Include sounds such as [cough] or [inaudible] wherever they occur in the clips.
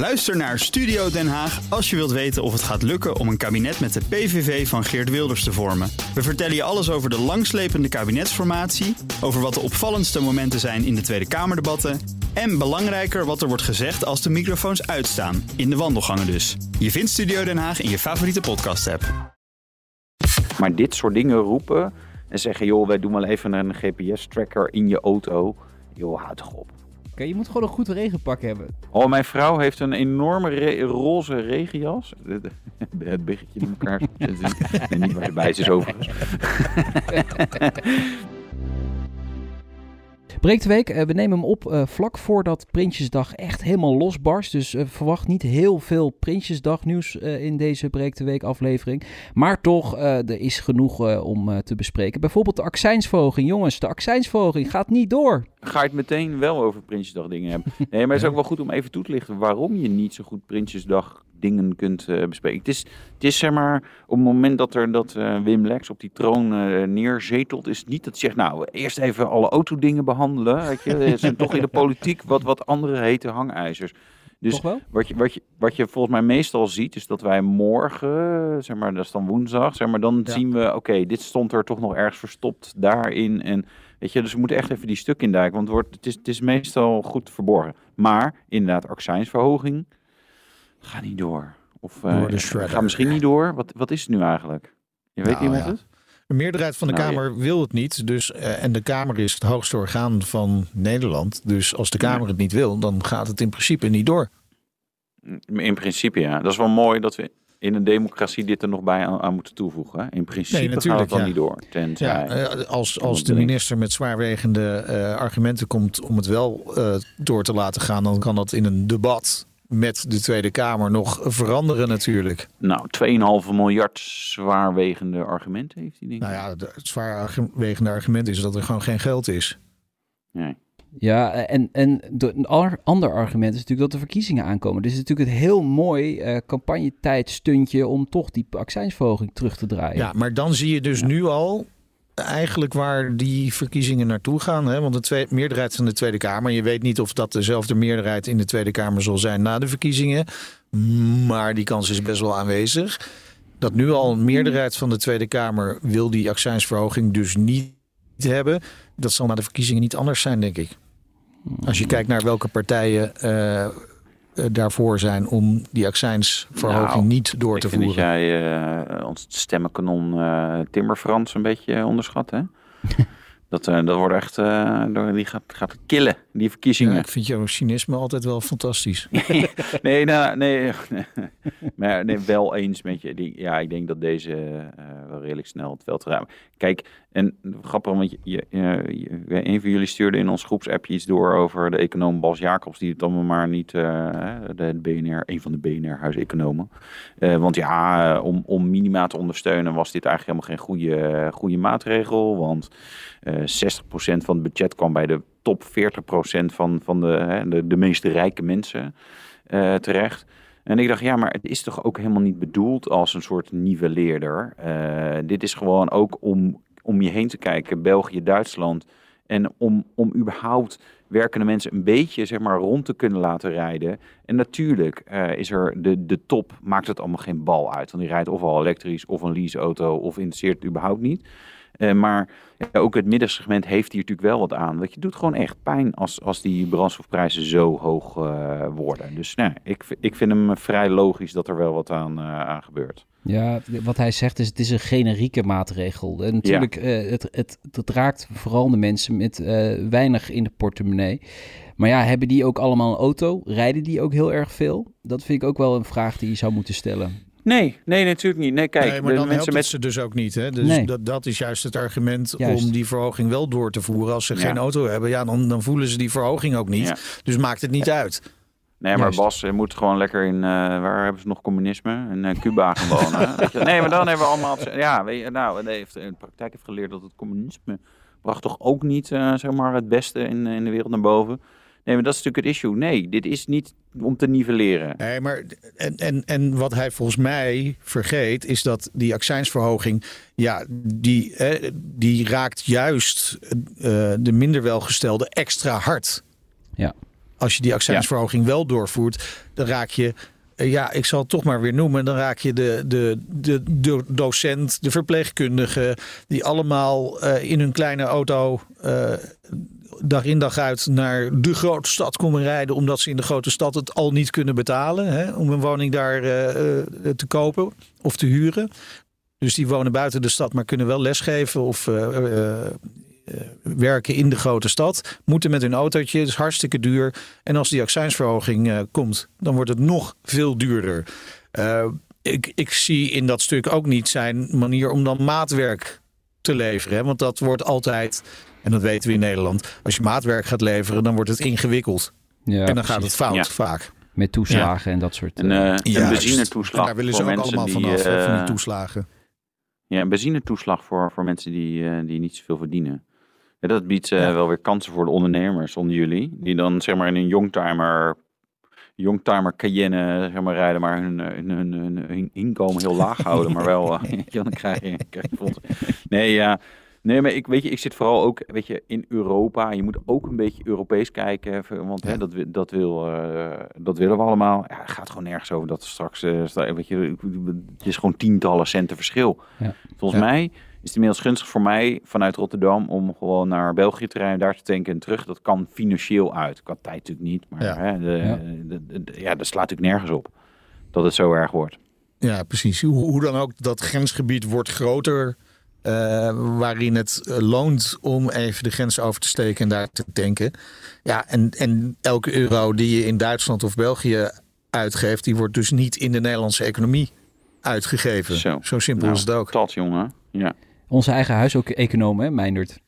Luister naar Studio Den Haag als je wilt weten of het gaat lukken om een kabinet met de PVV van Geert Wilders te vormen. We vertellen je alles over de langslepende kabinetsformatie, over wat de opvallendste momenten zijn in de Tweede Kamerdebatten en belangrijker wat er wordt gezegd als de microfoons uitstaan, in de wandelgangen dus. Je vindt Studio Den Haag in je favoriete podcast-app. Maar dit soort dingen roepen en zeggen, joh, wij doen wel even een GPS-tracker in je auto. Joh, houd toch op. Je moet gewoon een goed regenpak hebben. Oh, mijn vrouw heeft een enorme re- roze regenjas. [laughs] Het biggetje in elkaar. [laughs] nee, niet waar ze bij is, overigens. [laughs] Breek de week, eh, we nemen hem op eh, vlak voordat Prinsjesdag echt helemaal losbarst. Dus eh, verwacht niet heel veel Prinsjesdag nieuws in deze Breek de Week aflevering. Maar toch, er is genoeg om te bespreken. Bijvoorbeeld de accijnsverhoging. Jongens, de accijnsverhoging gaat niet door. Ga je het meteen wel over Prinsjesdag dingen hebben. [laughs] Nee, maar het is ook wel goed om even toe te lichten waarom je niet zo goed Prinsjesdag dingen kunt eh, bespreken. Het is, het is zeg maar, op het moment dat er dat eh, Wim Lex op die troon eh, neerzetelt, is het niet dat hij zegt, nou, eerst even alle autodingen behandelen. Weet je, het zijn toch in de politiek wat, wat andere hete hangijzers. Dus? Wat je, wat, je, wat je volgens mij meestal ziet, is dat wij morgen, zeg maar, dat is dan woensdag, zeg maar, dan Ja. zien we, oké, dit stond er toch nog ergens verstopt daarin. En weet je, dus we moeten echt even die stuk induiken, want het, wordt, het, is, het is meestal goed verborgen. Maar inderdaad, accijnsverhoging gaat niet door. Of eh, gaat misschien niet door. Wat, wat is het nu eigenlijk? Je weet Nou, iemand ja. het? De meerderheid van de Nou, Kamer wil het niet. Dus, eh, en de Kamer is het hoogste orgaan van Nederland. Dus als de Kamer het niet wil, dan gaat het in principe niet door. In principe ja. Dat is wel mooi dat we in een democratie dit er nog bij aan, aan moeten toevoegen. hè. In principe gaat natuurlijk, het dan ja. niet door. Tenzij... Ja, eh, als, als de minister met zwaarwegende eh, argumenten komt om het wel eh, door te laten gaan, dan kan dat in een debat met de Tweede Kamer nog veranderen natuurlijk. Nou, 2,5 miljard zwaarwegende argumenten heeft hij denk ik. Nou ja, het zwaarwegende argument is dat er gewoon geen geld is. Nee. Ja, en, en de, een ander argument is natuurlijk dat de verkiezingen aankomen. Dus het is natuurlijk een heel mooi eh campagnetijdstuntje om toch die accijnsverhoging terug te draaien. Ja, maar dan zie je dus nu al eigenlijk waar die verkiezingen naartoe gaan. Hè? Want de twee, meerderheid van de Tweede Kamer, je weet niet of dat dezelfde meerderheid in de Tweede Kamer zal zijn na de verkiezingen. Maar die kans is best wel aanwezig. Dat nu al een meerderheid van de Tweede Kamer wil die accijnsverhoging dus niet hebben. Dat zal na de verkiezingen niet anders zijn, denk ik. Als je kijkt naar welke partijen eh, eh, daarvoor zijn om die accijnsverhoging Nou, niet door ik te vind voeren. dat jij eh, ons stemmenkanon eh Timmer Frans een beetje onderschat, hè? [laughs] dat, dat wordt echt, die gaat, gaat killen, die verkiezingen. Ja, ik vind jouw cynisme altijd wel fantastisch. [laughs] nee, nou, nee, [laughs] maar nee, wel eens met je. Die, ja, ik denk dat deze eh, wel redelijk snel het veld ruimen. Kijk, en grappig, want je, je, je- een van jullie stuurde in ons groepsappje iets door over de econoom Bas Jacobs, die het allemaal maar niet, eh, de BNR, een van de BNR-huiseconomen. Eh want ja, eh, om, om minima te ondersteunen was dit eigenlijk helemaal geen goede, goede maatregel, want eh 60% van het budget kwam bij de top 40% van, van de, hè, de, meest rijke mensen eh, terecht. En ik dacht, ja, maar het is toch ook helemaal niet bedoeld als een soort nivelleerder. Eh, dit is gewoon ook om, om je heen te kijken, België, Duitsland. En om, om überhaupt werkende mensen een beetje zeg maar, rond te kunnen laten rijden. En natuurlijk eh, is er de, de top, maakt het allemaal geen bal uit. Want die rijdt ofwel elektrisch of een leaseauto of interesseert het überhaupt niet. Eh, maar ja, ook het middensegment heeft hier natuurlijk wel wat aan. Want je doet gewoon echt pijn als, als die brandstofprijzen zo hoog eh, worden. Dus nou, ik, ik vind hem vrij logisch dat er wel wat aan, eh, aan gebeurt. Ja, wat hij zegt is, het is een generieke maatregel. En natuurlijk, eh, het, het, het raakt vooral de mensen met weinig in de portemonnee. Maar ja, hebben die ook allemaal een auto? Rijden die ook heel erg veel? Dat vind ik ook wel een vraag die je zou moeten stellen. Nee, nee, natuurlijk niet. Nee, kijk, nee, maar de dan helpt mensen het met... ze dus ook niet. Hè? Dus Nee. dat, dat is juist het argument Juist. om die verhoging wel door te voeren. Als ze Ja. geen auto hebben, ja, dan, dan voelen ze die verhoging ook niet. Ja. Dus maakt het niet uit. Nee, maar Juist. Bas eh, moet gewoon lekker in, eh, waar hebben ze nog communisme? In eh, Cuba gaan wonen. Weet je? Nee, maar dan hebben we allemaal, ja, weet je, nou, hij heeft in de praktijk heeft geleerd dat het communisme bracht toch ook niet, eh, zeg maar, het beste in, in de wereld naar boven. Nee, maar dat is natuurlijk het issue. Nee, dit is niet om te nivelleren. Nee, maar en, en, en wat hij volgens mij vergeet, is dat die accijnsverhoging, ja, die, eh, die raakt juist eh, de minder welgestelden extra hard. Ja. als je die accijnsverhoging wel doorvoert, dan raak je eh, ja, ik zal het toch maar weer noemen. Dan raak je de, de, de, de docent, de verpleegkundige, die allemaal uh, in hun kleine auto uh, dag in dag uit naar de grote stad komen rijden. Omdat ze in de grote stad het al niet kunnen betalen. Hè, om een woning daar te kopen of te huren. Dus die wonen buiten de stad, maar kunnen wel lesgeven of eh, werken in de grote stad, moeten met hun autootje. Het is hartstikke duur. En als die accijnsverhoging komt, dan wordt het nog veel duurder. Ik, ik zie in dat stuk ook niet zijn manier om dan maatwerk te leveren. Want dat wordt altijd, en dat weten we in Nederland, als je maatwerk gaat leveren, dan wordt het ingewikkeld. Ja, en dan gaat het fout vaak. Met toeslagen en dat soort dingen. En, uh, een benzinetoeslag. daar willen ze ook allemaal die, vanaf, van die toeslagen. Ja, een benzinetoeslag voor, voor mensen die, die niet zoveel verdienen. Ja, dat biedt uh, wel weer kansen voor de ondernemers onder jullie. Die dan zeg maar in een youngtimer, youngtimer Cayenne zeg maar, rijden, maar hun, hun, hun, hun inkomen heel laag houden. maar wel, [laughs] [laughs] [laughs] uh, dan krijg je, krijg je Nee, ja. Nee, maar ik, weet je, ik zit vooral ook weet je, in Europa. Je moet ook een beetje Europees kijken. Want hè, dat, dat, wil, uh, dat willen we allemaal. Ja, het gaat gewoon nergens over dat straks... Uh, weet je, het is gewoon tientallen centen verschil. Ja. Volgens mij is het inmiddels gunstig voor mij vanuit Rotterdam om gewoon naar België te rijden, daar te tanken en terug. Dat kan financieel uit. Qua tijd natuurlijk niet, maar ja. Hè, de, ja. De, de, ja, dat slaat natuurlijk nergens op dat het zo erg wordt. Ja, precies. Hoe, hoe dan ook, dat grensgebied wordt groter. Uh, waarin het loont om even de grens over te steken en daar te tanken. Ja, en, en elke euro die je in Duitsland of België uitgeeft, die wordt dus niet in de Nederlandse economie uitgegeven. Zo, Zo simpel nou, is het ook. Dat, jongen. Ja. Onze eigen huis ook econoom, hè, Meindert?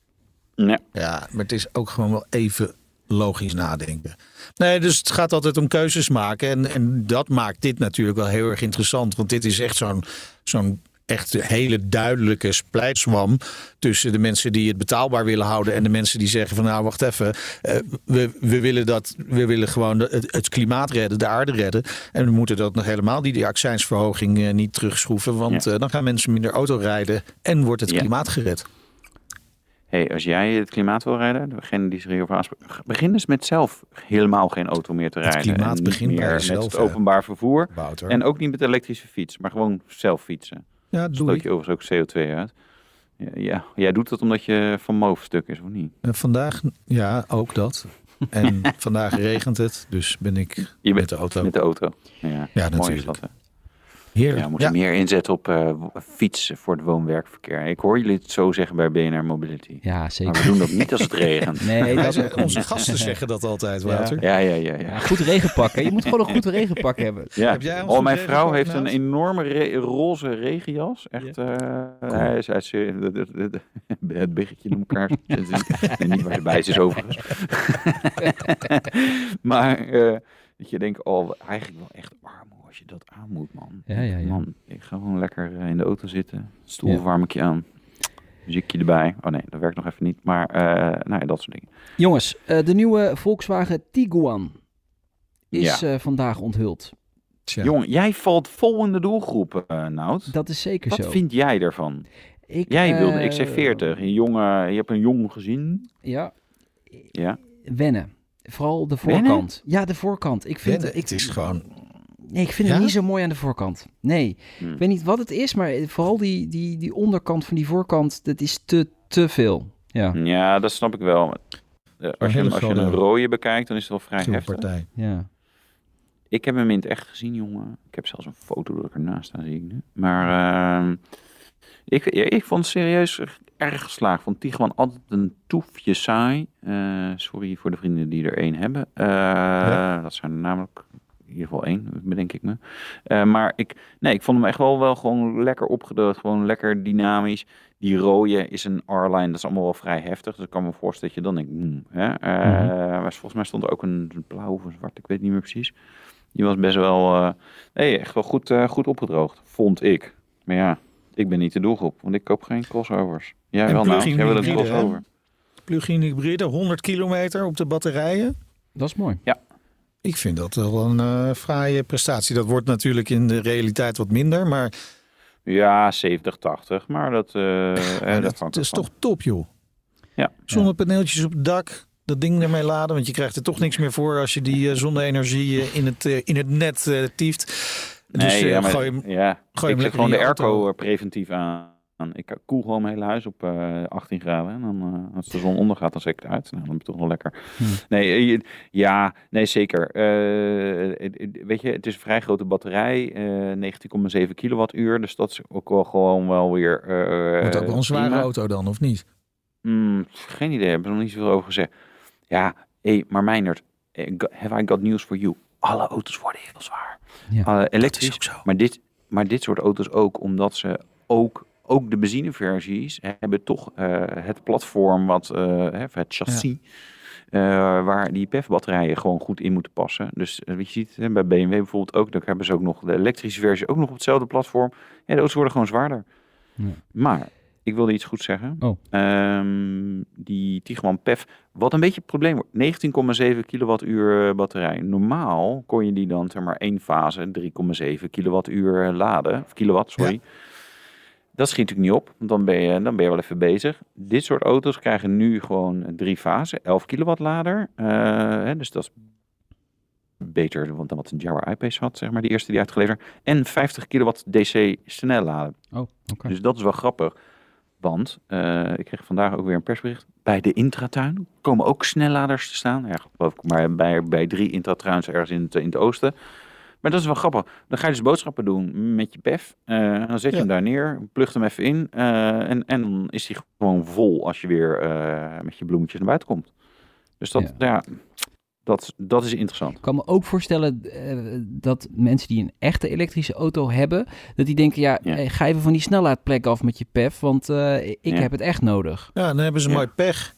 Ja. ja, maar het is ook gewoon wel even logisch nadenken. Nee, dus het gaat altijd om keuzes maken. En, en dat maakt dit natuurlijk wel heel erg interessant. Want dit is echt zo'n zo'n echt een hele duidelijke splijtswam tussen de mensen die het betaalbaar willen houden en de mensen die zeggen van nou wacht even, uh, we, we willen dat, we willen gewoon het, het, klimaat redden, de aarde redden en we moeten dat nog helemaal die, die accijnsverhoging uh, niet terugschroeven, want ja. uh, dan gaan mensen minder auto rijden en wordt het ja. klimaat gered. Hey, als jij het klimaat wil redden, degene die zich hierover aanspreken, begin dus met zelf helemaal geen auto meer te rijden. Klimaat begint bij jezelf, met het openbaar vervoer. En ook niet met elektrische fiets, maar gewoon zelf fietsen. Ja, dat doe je overigens ook CO2 uit. Ja, ja, jij doet dat omdat je van moof stuk is, of niet? En vandaag, ja, ook dat. En [laughs] vandaag regent het, dus ben ik je met de auto. Met de auto, ja. ja dat, hè? Heerlijk. Ja, moet je meer inzetten op uh, fietsen voor het woon-werkverkeer. Ik hoor jullie het zo zeggen bij BNR Mobility. Ja, zeker. Maar we doen dat niet als het regent. [laughs] nee, dat is, onze gasten zeggen dat altijd, Wouter. Ja, ja, ja. ja, ja. Goed regenpak. Je moet gewoon een goed [laughs] regenpak hebben. Ja. Heb jij oh, mijn vrouw heeft een enorme re roze regenjas. Echt, ja. uh, cool. hij is, hij is, [laughs] het biggetje in elkaar. niet waar ze bij is overigens. maar uh, dat je denkt, oh, eigenlijk wel echt warm als je dat aan moet, man. Ja, ja, ja. Man, ik ga gewoon lekker in de auto zitten. Stoel ja. warm ik je aan. Muziekje erbij. Oh nee, dat werkt nog even niet. Maar uh, nou ja, dat soort dingen. Jongens, uh, de nieuwe Volkswagen Tiguan is ja. uh, vandaag onthuld. Tja. Jongen, jij valt vol in de doelgroep, uh, Nout. Dat is zeker Wat zo. Wat vind jij ervan? Ik, jij wilde XC40, een jonge, je hebt een jong gezin. Ja. Ja. Wennen. Vooral de voorkant. Wennen? Ja, de voorkant. Ik vind Wennen, ik, het is gewoon Nee, ik vind ja? het niet zo mooi aan de voorkant. Nee, hmm. ik weet niet wat het is, maar vooral die, die, die onderkant van die voorkant, dat is te, te veel. Ja, ja dat snap ik wel. Als je, als je een rode bekijkt, dan is het wel vrij heftig. Partij. Ja. Ik heb hem in het echt gezien, jongen. Ik heb zelfs een foto dat ik ernaast staan, zie ik nu. Maar uh, ik, ik vond het serieus erg geslaagd. Vond Tiguan altijd een toefje saai. Uh, sorry voor de vrienden die er één hebben. Uh, ja. Dat zijn namelijk in ieder geval één, bedenk ik me. Uh, maar ik, nee, ik vond hem echt wel, wel gewoon lekker opgedroogd. Gewoon lekker dynamisch. Die rode is een R-line, dat is allemaal wel vrij heftig. Dus ik kan me voorstellen dat je dan denkt, hmm, hè? Uh, mm -hmm. Volgens mij stond er ook een blauw of een zwart, ik weet niet meer precies. Die was best wel, uh, nee, echt wel goed, goed opgedroogd, vond ik. Maar ja, ik ben niet de doelgroep, want ik koop geen crossovers. Jij en wel nou, jij wil een crossover. Plug-in hybride, 100 kilometer op de batterijen. Dat is mooi. Ja, ik vind dat wel een uh, fraaie prestatie. Dat wordt natuurlijk in de realiteit wat minder, maar... Ja, 70, 80, maar dat... [laughs] Uh, ja, dat, dat is toch top, joh. Ja. Zonnepaneeltjes op het dak, dat ding ermee laden? Want je krijgt er toch niks meer voor als je die uh, zonne-energie in, het, in het net tieft. Dus nee, ja, maar, gooi hem, ja. gooi ik gewoon de airco preventief aan. Ik koel gewoon mijn hele huis op uh, 18 graden. En dan, uh, als de zon ondergaat, dan zet ik het uit. Nou, dan ben ik toch wel lekker. Hm. Nee, ja, nee, zeker. Uh, weet je, het is een vrij grote batterij. 19,7 kilowattuur. Dus dat is ook wel gewoon wel weer... Wordt ook wel een zware auto dan, of niet? Mm, geen idee, hebben er nog niet zoveel over gezegd. Ja, hey, maar Meinert, have I got news for you? Alle auto's worden heel zwaar. Ja, elektrisch, maar dit, maar dit soort auto's ook, omdat ze ook, ook de benzineversies hebben toch uh, het platform, wat, uh, het chassis, ja. waar die PEF-batterijen gewoon goed in moeten passen. Dus je ziet bij BMW bijvoorbeeld ook, dan hebben ze ook nog de elektrische versie ook nog op hetzelfde platform. Ja, de auto's worden gewoon zwaarder. Ja. Maar ik wilde iets goed zeggen. Oh. Um, die Tiguan PEF, wat een beetje het probleem wordt. 19,7 kilowattuur eh, batterij. Normaal kon je die dan zeg maar één fase 3,7 kilowattuur eh, laden. Of kilowatt, sorry. Dat schiet natuurlijk niet op, want dan ben, je, dan ben je wel even bezig. Dit soort auto's krijgen nu gewoon drie fasen, 11 kilowatt lader. Uh, hè, dus dat is beter dan wat een Jaguar I-Pace had, zeg maar, die eerste die uitgeleverd. En 50 kilowatt DC snel laden. Oh, okay. Dus dat is wel grappig. Want uh, ik kreeg vandaag ook weer een persbericht. Bij de intratuin komen ook snelladers te staan. Ja, geloof ik maar bij, bij drie intratuins ergens in het, in het oosten. Maar dat is wel grappig. Dan ga je dus boodschappen doen met je PEF. Uh, dan zet je hem daar neer, plugt hem even in. Uh, en, en dan is hij gewoon vol als je weer met je bloemetjes naar buiten komt. Dus dat, ja, ja dat, dat is interessant. Ik kan me ook voorstellen uh, dat mensen die een echte elektrische auto hebben, dat die denken, ja, ja. ga even van die snellaadplek af met je PEF, want uh, ik ja. heb het echt nodig. Ja, dan hebben ze mooi pech.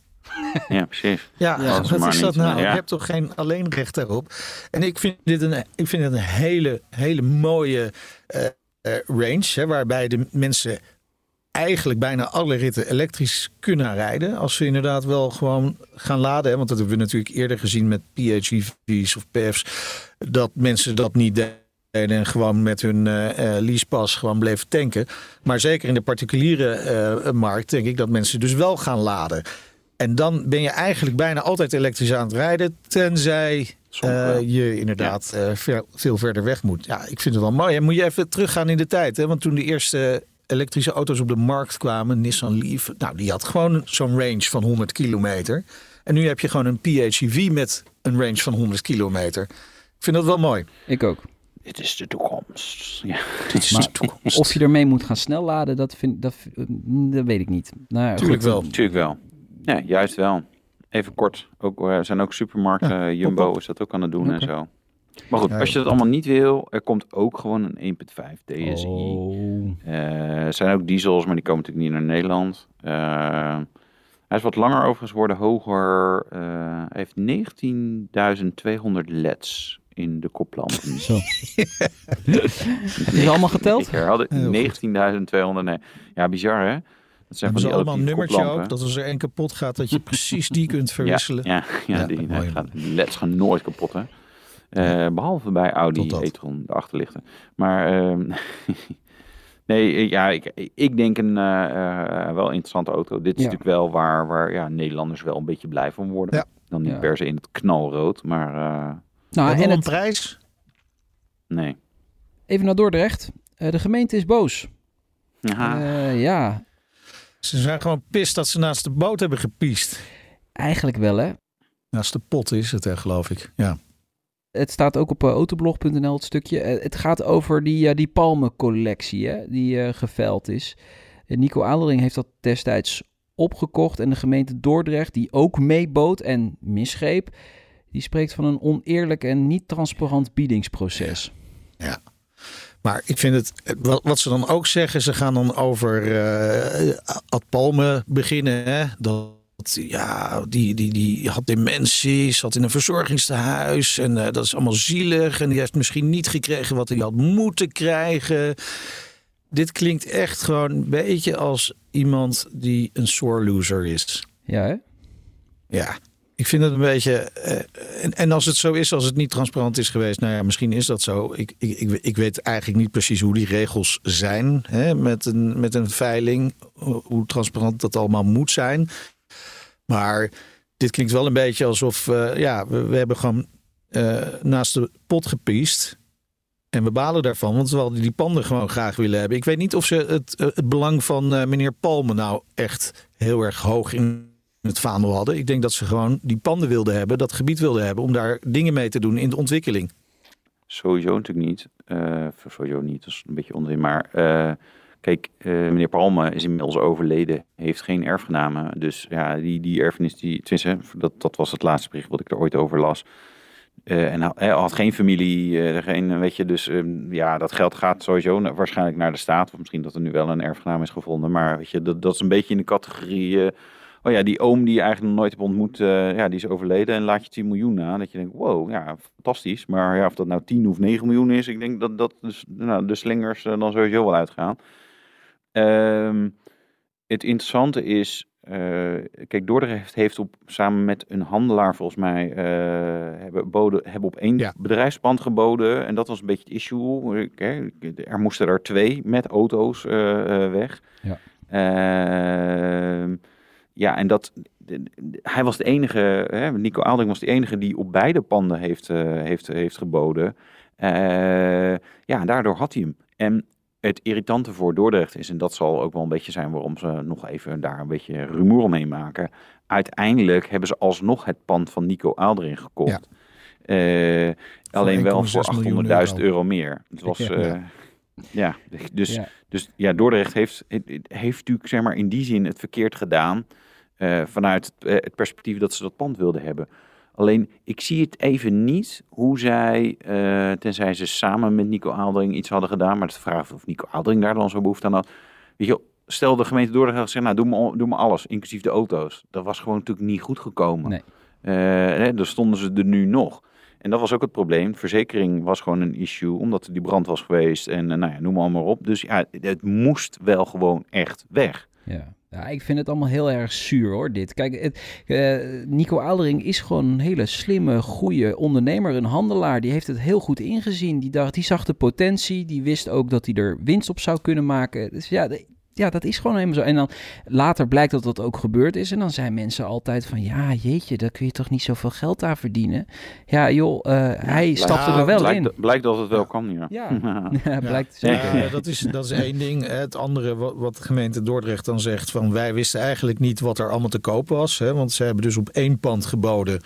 Ja, precies. Ja, ja wat is dat nou? Je hebt toch geen alleenrecht daarop? En ik vind dit een, ik vind het een hele, hele mooie uh, range, hè, waarbij de mensen eigenlijk bijna alle ritten elektrisch kunnen rijden. Als ze inderdaad wel gewoon gaan laden. Hè? Want dat hebben we natuurlijk eerder gezien met PHEV's of PEF's. Dat mensen dat niet deden en gewoon met hun uh, leasepas gewoon bleven tanken. Maar zeker in de particuliere uh, markt denk ik dat mensen dus wel gaan laden. En dan ben je eigenlijk bijna altijd elektrisch aan het rijden. Tenzij uh, je inderdaad ja. uh, veel, veel verder weg moet. Ja, ik vind het wel mooi. En moet je even teruggaan in de tijd. Hè? Want toen de eerste elektrische auto's op de markt kwamen, Nissan Leaf, nou, die had gewoon zo'n range van 100 kilometer. En nu heb je gewoon een PHEV met een range van 100 kilometer. Ik vind dat wel mooi. Ik ook. Dit is de toekomst. Ja, [laughs] dit is de toekomst. Of je ermee moet gaan snel laden, dat, vind, dat, dat weet ik niet. Nou, Tuurlijk wel. Tuurlijk wel. Ja, juist wel. Even kort. Ook, er eh, zijn ook supermarkten, ja, Jumbo is dat ook aan het doen okay. en zo. Maar goed, als je dat allemaal niet wil, er komt ook gewoon een 1.5 DSI. Oh. Uh, er zijn ook diesels, maar die komen natuurlijk niet naar Nederland. Uh, hij is wat langer overigens worden, hoger. Uh, hij heeft 19.200 LEDs in de koplampen. [laughs] Zo. [laughs] is allemaal geteld? Ik herhaalde 19.200. Nee. Ja, bizar hè? Dat zijn van die allemaal een nummertje ook, dat als er één kapot gaat, dat je [laughs] precies die kunt verwisselen. Ja, ja, ja, ja die, gaat, die LEDs gaan nooit kapot hè. Uh, behalve bij Audi e-tron, de achterlichten. Maar uh, [laughs] nee, eh, ja, ik, ik denk een uh, wel interessante auto. Dit is ja. natuurlijk wel waar, waar ja, Nederlanders wel een beetje blij van worden. Ja. Dan niet ja. per se in het knalrood, maar... nou, en een prijs? Nee. Even naar Dordrecht. de gemeente is boos. ja. Ze zijn gewoon pist dat ze naast de boot hebben gepiest. Eigenlijk wel, hè? Naast de pot is het, hè, geloof ik. Ja. Het staat ook op uh, autoblog.nl het stukje. Uh, het gaat over die, uh, die palmencollectie hè, die geveild is. Nico Adering heeft dat destijds opgekocht. En de gemeente Dordrecht, die ook meebood en misgreep... die spreekt van een oneerlijk en niet transparant biedingsproces. Ja. ja. Maar ik vind het, wat, wat, ze dan ook zeggen, ze gaan dan over uh, Ad Palme beginnen. Hè? Dat ja, die, die, die had dementie, zat in een verzorgingstehuis en uh, dat is allemaal zielig. En die heeft misschien niet gekregen wat hij had moeten krijgen. Dit klinkt echt gewoon een beetje als iemand die een sore loser is. Ja, hè? Ja, ik vind het een beetje. Uh, en, en als het zo is, als het niet transparant is geweest, nou ja, misschien is dat zo. Ik, ik, ik, weet eigenlijk niet precies hoe die regels zijn hè, met, een, met een veiling. Hoe transparant dat allemaal moet zijn. Maar dit klinkt wel een beetje alsof uh, ja, we, hebben gewoon uh, naast de pot gepiest. En we balen daarvan, want we hadden die panden gewoon graag willen hebben. Ik weet niet of ze het, het belang van meneer Palme nou echt heel erg hoog in het vaandel hadden. Ik denk dat ze gewoon die panden wilden hebben, dat gebied wilden hebben, om daar dingen mee te doen in de ontwikkeling. Sowieso natuurlijk niet. Uh, sowieso niet, dat is een beetje onzin. Maar uh, kijk, uh, meneer Palme is inmiddels overleden, heeft geen erfgenamen. Dus ja, die, die erfenis, die, tenminste, dat, dat was het laatste bericht wat ik er ooit over las. en hij had geen familie, geen, weet je, dus ehm, ja, dat geld gaat sowieso waarschijnlijk naar de staat. Of misschien dat er nu wel een erfgenaam is gevonden. Maar weet je, dat, dat is een beetje in de categorie oh ja, die oom die je eigenlijk nog nooit hebt ontmoet, uh, ja, die is overleden en laat je 10 miljoen na. Dat je denkt, wow, ja, fantastisch. Maar ja, of dat nou 10 of 9 miljoen is, ik denk dat, dat dus, nou, de slingers uh, dan sowieso wel uitgaan. Um, het interessante is, uh, kijk, Dordrecht heeft op, samen met een handelaar volgens mij, hebben, boden, hebben op één ja. bedrijfspand geboden. En dat was een beetje het issue. er moesten er twee met auto's weg. Ja. Ja, en dat, hij was de enige, hè, Nico Aalding was de enige die op beide panden heeft, uh, heeft, heeft geboden. Uh, ja, en daardoor had hij hem. En het irritante voor Dordrecht is, en dat zal ook wel een beetje zijn waarom ze nog even daar een beetje rumoer omheen maken. Uiteindelijk hebben ze alsnog het pand van Nico Aaldering gekocht. Ja. Uh, alleen wel voor 800.000 euro. euro. meer. Het was, ja, ja. ja dus, ja. dus ja, Dordrecht heeft, heeft natuurlijk zeg maar, in die zin het verkeerd gedaan. Uh, vanuit het, uh, het, perspectief dat ze dat pand wilden hebben. Alleen, ik zie het even niet hoe zij, uh, tenzij ze samen met Nico Aaldering iets hadden gedaan, maar het vraagt of Nico Aaldering daar dan zo behoefte aan had. Weet je, stel de gemeente Dordrecht had gezegd, nou doe me, doe me alles, inclusief de auto's. Dat was gewoon natuurlijk niet goed gekomen. Nee. Hè, dan stonden ze er nu nog. En dat was ook het probleem. Verzekering was gewoon een issue, omdat er die brand was geweest en nou ja, noem maar, maar op. Dus ja, het moest wel gewoon echt weg. Ja. Ja, ik vind het allemaal heel erg zuur hoor, dit. Kijk, het, uh, Nico Aldering is gewoon een hele slimme, goede ondernemer, een handelaar. Die heeft het heel goed ingezien. Die, dacht, die zag de potentie, die wist ook dat hij er winst op zou kunnen maken. Dus ja, ja, dat is gewoon helemaal zo. En dan later blijkt dat dat ook gebeurd is. En dan zijn mensen altijd van, ja, jeetje, daar kun je toch niet zoveel geld aan verdienen. Ja, joh, uh, hij ja, stapte er wel blijkt, in. Blijkt dat het wel kan, ja. [laughs] Ja, ja blijkt zeker. Ja, dat, is, dat is één ding. Het andere, wat, wat de gemeente Dordrecht dan zegt, van wij wisten eigenlijk niet wat er allemaal te koop was. Hè, want ze hebben dus op één pand geboden.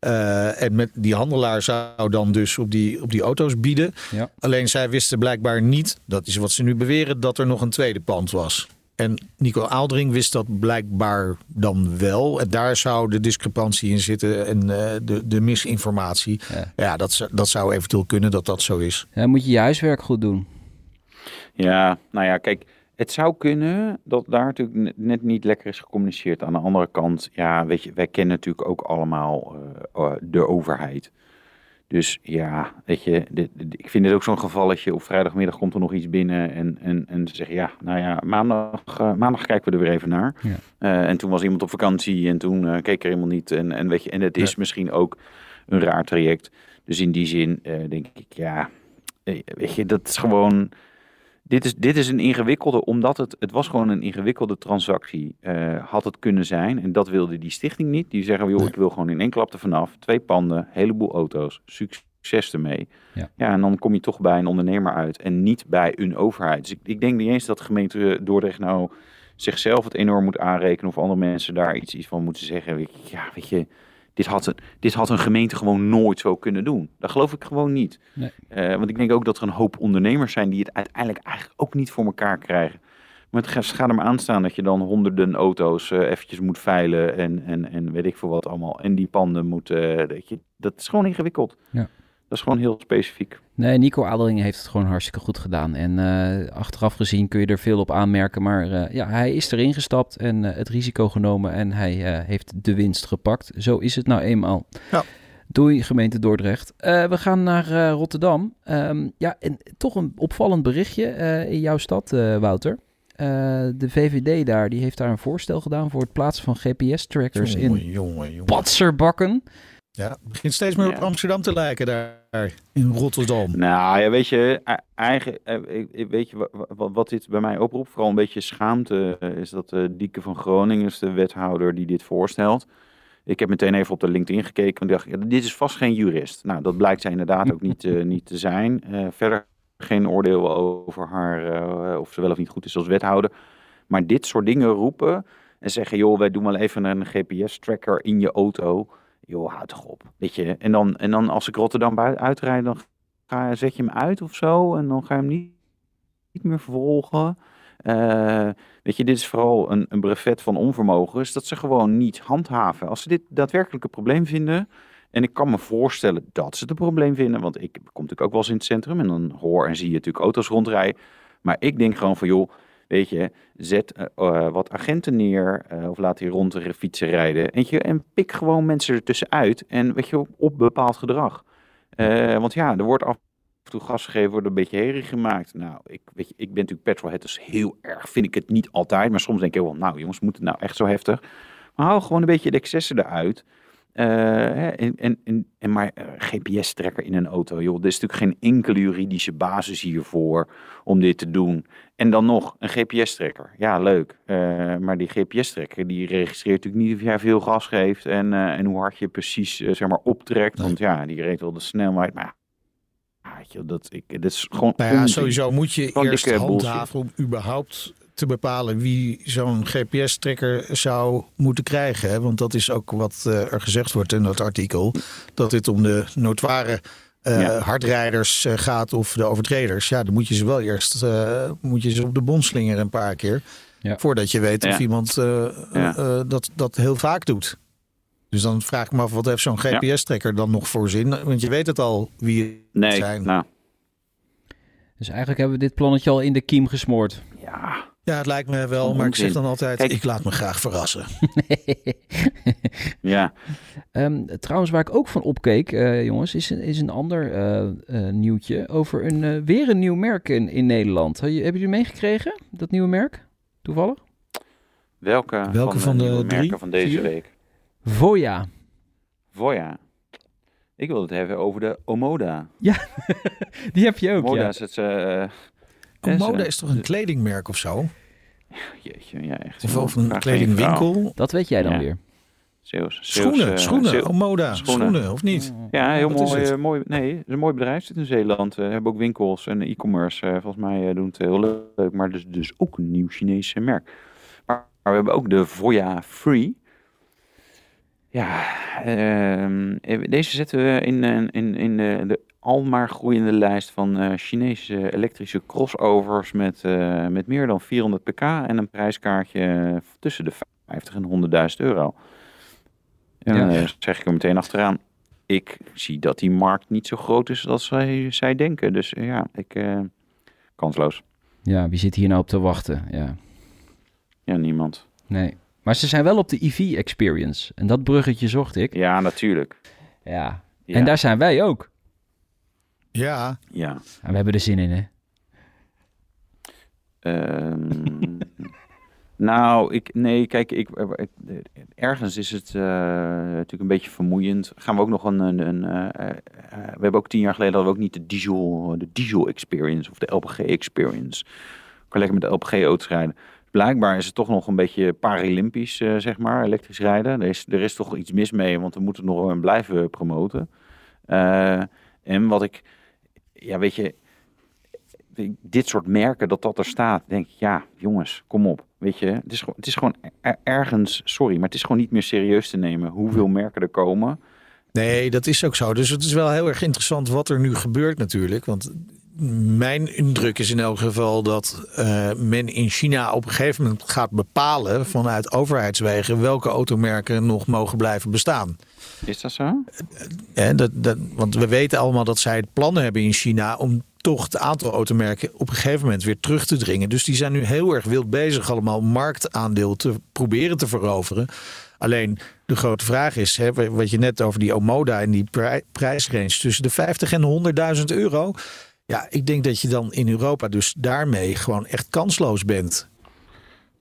Uh, en met die handelaar zou dan dus op die, op die auto's bieden. Ja. Alleen zij wisten blijkbaar niet, dat is wat ze nu beweren, dat er nog een tweede pand was. En Nico Aaldring wist dat blijkbaar dan wel. En daar zou de discrepantie in zitten en uh, de, de misinformatie. Ja, ja dat, dat zou eventueel kunnen dat dat zo is. Ja, moet je je huiswerk goed doen. Ja, nou ja, kijk. Het zou kunnen dat daar natuurlijk net niet lekker is gecommuniceerd. Aan de andere kant, ja, weet je, wij kennen natuurlijk ook allemaal uh, de overheid. Dus ja, weet je, dit, dit, ik vind het ook zo'n gevalletje. Op vrijdagmiddag komt er nog iets binnen en, en, en ze zeggen ja, nou ja, maandag, uh, maandag kijken we er weer even naar. Ja. Uh, en toen was iemand op vakantie en toen keek er helemaal niet. En, en weet je, en het is ja. misschien ook een raar traject. Dus in die zin denk ik, ja, weet je, dat is gewoon dit is, dit is een ingewikkelde, omdat het, het was gewoon een ingewikkelde transactie. Uh, had het kunnen zijn, en dat wilde die stichting niet. Die zeggen, joh, ik wil gewoon in één klap er vanaf. Twee panden, heleboel auto's, succes ermee. Ja. ja, en dan kom je toch bij een ondernemer uit en niet bij een overheid. Dus ik, ik denk niet eens dat de gemeente Dordrecht nou zichzelf het enorm moet aanrekenen... of andere mensen daar iets, iets van moeten zeggen. Ja, weet je dit had, een, dit had een gemeente gewoon nooit zo kunnen doen. Dat geloof ik gewoon niet. Nee. Uh, want ik denk ook dat er een hoop ondernemers zijn die het uiteindelijk eigenlijk ook niet voor elkaar krijgen. Maar het gaat er aan staan dat je dan honderden auto's uh, eventjes moet veilen en, en, en weet ik veel wat allemaal. En die panden moeten, uh, je, dat is gewoon ingewikkeld. Ja. Dat is gewoon heel specifiek. Nee, Nico Adeling heeft het gewoon hartstikke goed gedaan. En uh, achteraf gezien kun je er veel op aanmerken. Maar uh, ja, hij is erin gestapt en uh, het risico genomen. En hij heeft de winst gepakt. Zo is het nou eenmaal. Ja. Doei, gemeente Dordrecht. we gaan naar Rotterdam. Um, ja, en toch een opvallend berichtje in jouw stad, Wouter. de VVD daar, die heeft daar een voorstel gedaan voor het plaatsen van GPS-trackers in jongen, jongen. patserbakken. Ja, het begint steeds meer op Amsterdam te lijken daar in Rotterdam. Nou ja, weet je, eigen, weet je wat, wat dit bij mij oproept? Vooral een beetje schaamte is dat uh, Dieke van Groningen is de wethouder die dit voorstelt. Ik heb meteen even op de LinkedIn gekeken. En dacht, ja, dit is vast geen jurist. Nou, dat blijkt zij inderdaad ook niet, eh, niet te zijn. Eh, verder geen oordeel over haar, eh, of ze wel of niet goed is als wethouder. Maar dit soort dingen roepen en zeggen, joh, wij doen wel even een GPS-tracker in je auto. Joh, houd toch op. Weet je, en dan, en dan als ik Rotterdam uitrijd, dan ga, zet je hem uit of zo. En dan ga je hem niet, niet meer vervolgen. Eh, weet je, dit is vooral een, een brevet van onvermogens. Dat ze gewoon niet handhaven. Als ze dit daadwerkelijk een probleem vinden. En ik kan me voorstellen dat ze het een probleem vinden. Want ik kom natuurlijk ook wel eens in het centrum. En dan hoor en zie je natuurlijk auto's rondrijden. Maar ik denk gewoon van joh. Weet je, zet eh, eh, wat agenten neer eh, of laat die rond de fietsen rijden. Weet je, en pik gewoon mensen ertussen uit en weet je, op bepaald gedrag. Want ja, er wordt af en toe gas gegeven, wordt een beetje herrie gemaakt. Nou, ik, weet je, ik ben natuurlijk petrolhead, dus heel erg vind ik het niet altijd. Maar soms denk ik wel, nou jongens, moet het nou echt zo heftig? Maar hou gewoon een beetje de excessen eruit. Eh, en, en, en, en maar eh, GPS-trekker in een auto, joh. Er is natuurlijk geen enkele juridische basis hiervoor om dit te doen. En dan nog een GPS-trekker. Ja, leuk. Eh, maar die GPS-trekker die registreert natuurlijk niet of jij veel gas geeft en, en hoe hard je precies zeg maar optrekt. Want ja, die reed wel de snelheid. Maar ja, dat, ik, dat is gewoon. Nou ja, sowieso moet je eerst handhaven om überhaupt te bepalen wie zo'n GPS-trekker zou moeten krijgen. Hè? Want dat is ook wat eh, er gezegd wordt in dat artikel. Dat dit om de notoire eh, Ja. hardrijders eh, gaat of de overtreders. Ja, dan moet je ze wel eerst eh, moet je ze op de bond slingeren een paar keer. Ja. Voordat je weet of iemand eh, Ja. eh, dat, dat heel vaak doet. Dus dan vraag ik me af, wat heeft zo'n. GPS-trekker dan nog voor zin? Want je weet het al wie het Nee, zijn. nou Dus eigenlijk hebben we dit plannetje al in de kiem gesmoord. ja. Ja, het lijkt me wel, maar ik zeg dan altijd, Kijk. ik laat me graag verrassen. [laughs] Ja, Ehm, trouwens, waar ik ook van opkeek, eh, jongens, is een, is een ander eh, eh, nieuwtje over een, eh, weer een nieuw merk in, in Nederland. Heb je- Hebben jullie meegekregen, dat nieuwe merk? Toevallig? welke, Welke van de nieuwe drie, merken van deze vier? week? Voya. Voya. Ik wil het hebben over de Omoda. [laughs] Die heb je ook, Omoda ja. is het... eh, Comoda ze- is toch een kledingmerk of zo? Jeetje, ja, echt. Of, of een kledingwinkel? Dat weet jij dan Ja. weer. Zeeuws- Schoenen, Zeeuws, eh, schoenen, Zeeuw- Omoda, schoenen. schoenen. of niet? Ja, heel Wat mooi, eh, mooi. Nee, het is een mooi bedrijf. Zit in Zeeland. eh hebben ook winkels en e-commerce. eh, volgens mij eh, doen het heel leuk. Maar dus, dus ook een nieuw Chinese merk. Maar, maar we hebben ook de Voya Free. Ja, ehm, eh, deze zetten we in, in, in de, de almaar groeiende lijst van eh, Chinese elektrische crossovers met, eh, met meer dan 400 pk en een prijskaartje eh, tussen de 50 en 100.000 euro. En Ja. dan zeg ik er meteen achteraan. Ik zie dat die markt niet zo groot is als zij, zij denken. Dus ja, ik, kansloos. Ja, wie zit hier nou op te wachten? Ja, Ja, niemand. nee. Maar ze zijn wel op de EV Experience. En dat bruggetje zocht ik. Ja, natuurlijk. Ja. Ja. En daar zijn wij ook. Ja, Ja. En we hebben er zin in, hè? Ehm, [laughs] nou, ik, nee, kijk, ik, ik- ergens is het eh, natuurlijk een beetje vermoeiend. Gaan we ook nog een, een, een eh, eh, we hebben ook tien jaar geleden hadden we ook niet de diesel, de diesel experience of de LPG experience. Ik kan lekker met de LPG-auto's rijden. Blijkbaar is het toch nog een beetje paralympisch, eh, zeg maar, elektrisch rijden. Er is, er is toch iets mis mee, want we moeten het nog wel blijven promoten. Eh, en wat ik, ja, weet je, dit soort merken, dat dat er staat, denk ik, ja, jongens, kom op. Weet je, het is, gewoon- het is gewoon er- ergens, sorry, maar het is gewoon niet meer serieus te nemen hoeveel merken er komen. nee, dat is ook zo. Dus het is wel heel erg interessant wat er nu gebeurt natuurlijk. Want mijn indruk is in elk geval dat eh, men in China op een gegeven moment gaat bepalen vanuit overheidswegen welke automerken nog mogen blijven bestaan. Is dat zo? Hè, dat, dat, want we weten allemaal dat zij plannen hebben in China om toch het aantal automerken op een gegeven moment weer terug te dringen. Dus die zijn nu heel erg wild bezig allemaal marktaandeel te proberen te veroveren. Alleen de grote vraag is, hè, wat je net over die Omoda en die pri- prijsrange tussen de 50 en 100.000 euro. Ja, ik denk dat je dan in Europa dus daarmee gewoon echt kansloos bent.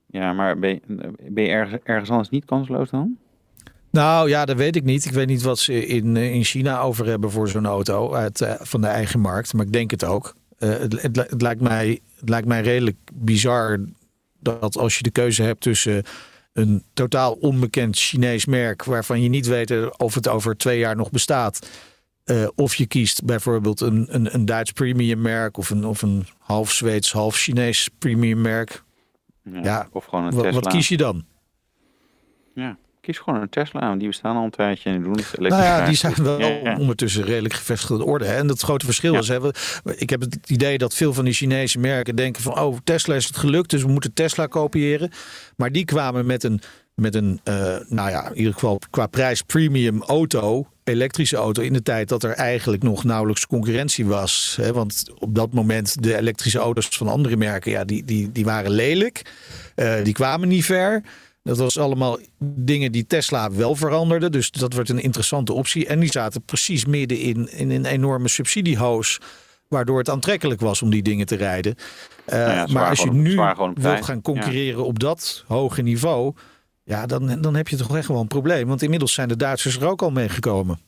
Ja, maar ben je, ben je ergens, ergens anders niet kansloos dan? Nou ja, dat weet ik niet. Ik weet niet wat ze in, eh, in China over hebben voor zo'n auto uit, eh, van de eigen markt. Maar ik denk het ook. Eh, het, het, li- het lijkt mij, het lijkt mij redelijk bizar dat als je de keuze hebt tussen een totaal onbekend Chinees merk waarvan je niet weet of het over twee jaar nog bestaat. Uh, of je kiest bijvoorbeeld een, een, een Duits premium merk of een, of een half Zweeds, half Chinees premium merk. Ja, Ja, of gewoon een Wat, Tesla. wat kies je dan? Ja, kies gewoon een Tesla. want Die bestaan al een tijdje en die doen het Nou elektrisch. ja, die zijn wel Ja, ondertussen redelijk gevestigde orde. Hè? En dat grote verschil Ja. is, hè, ik heb het idee dat veel van die Chinese merken denken van, oh, Tesla is het gelukt, dus we moeten Tesla kopiëren. Maar die kwamen met een, met een eh, nou ja, in ieder geval qua prijs premium auto, elektrische auto, in de tijd dat er eigenlijk nog nauwelijks concurrentie was. Hè? Want op dat moment de elektrische auto's van andere merken, ja, die, die, die waren lelijk. Eh, die kwamen niet ver. Dat was allemaal dingen die Tesla wel veranderde. Dus dat werd een interessante optie. En die zaten precies midden in, in een enorme subsidiehoos. Waardoor het aantrekkelijk was om die dingen te rijden. Eh, Nou ja, maar als je gewoon nu gewoon wilt gaan concurreren op dat hoge niveau. Ja, dan, dan heb je toch echt wel een probleem. Want inmiddels zijn de Duitsers er ook al meegekomen.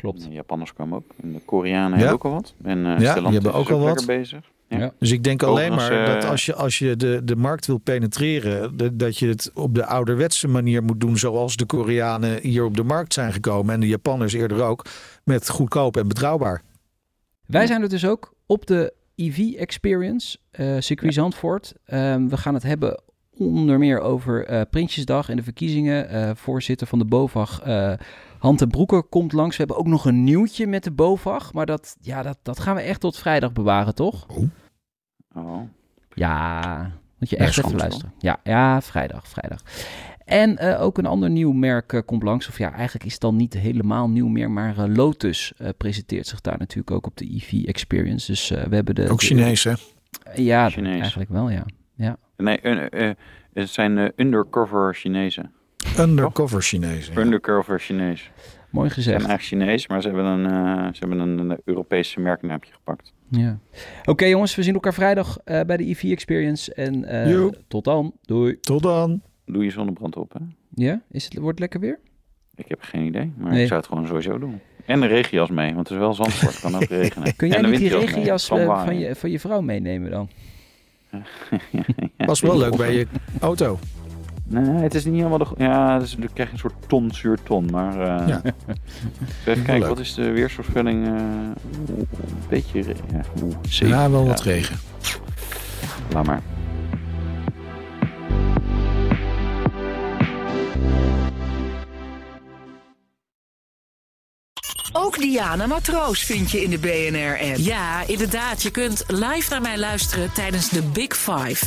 Klopt. De Japanners kwamen ook. En de Koreanen Ja. hebben ook al wat. En uh, die hebben ook al wat. bezig. Ja. Ja. Dus ik denk alleen Overigens, maar dat eh, als je, als je de, de markt wil penetreren, de- dat je het op de ouderwetse manier moet doen, zoals de Koreanen hier op de markt zijn gekomen en de Japanners eerder ook, met goedkoop en betrouwbaar. Wij zijn er dus ook op de EV Experience, eh circuit Zandvoort. Ehm, we gaan het hebben onder meer over eh Prinsjesdag en de verkiezingen. Eh, voorzitter van de BOVAG, eh Han ten Broeke, komt langs. We hebben ook nog een nieuwtje met de BOVAG. Maar dat, ja, dat, dat gaan we echt tot vrijdag bewaren, toch? Oh. Ja, moet je Ja, echt even goed, luisteren. Ja, ja, vrijdag, vrijdag. En eh, ook een ander nieuw merk eh, komt langs. Of ja, eigenlijk is het dan niet helemaal nieuw meer. Maar eh, Lotus eh, presenteert zich daar natuurlijk ook op de EV Experience. Dus eh, we hebben de... Ook Chinees, hè? Ja, Chinees. eigenlijk wel, ja. Nee, eh, eh, het zijn eh, undercover Chinezen. Undercover Chinees. ja. Undercover Chinees. Mooi Ze zijn gezegd. eigenlijk Chinees, maar ze hebben een, eh, ze hebben een, een Europese merknaamje gepakt. Ja. Oké jongens, we zien elkaar vrijdag eh, bij de EV Experience. En eh, tot dan. Doei. Tot dan. Doe je zonnebrand op, hè? Ja, is het, wordt het lekker weer? Ik heb geen idee, maar Nee. ik zou het gewoon sowieso doen. En de regenjas mee, want het is wel Zandvoort, het kan ook [laughs] regenen. Kun jij En de niet die regenjas van, je, van je vrouw meenemen dan? Ja, [laughs] Was wel leuk bij je auto. Nee, het is niet helemaal de... Ja, dus dan krijg je een soort ton zuur ton, maar... eh, Ja. [laughs] Even kijken, wat is de weersvoorspelling? eh, een beetje... Ja, zeven. Ja, wel wat regen. Laat maar. Ook Diana Matroos vind je in de BNR-app. Ja, inderdaad. Je kunt live naar mij luisteren tijdens de Big Five.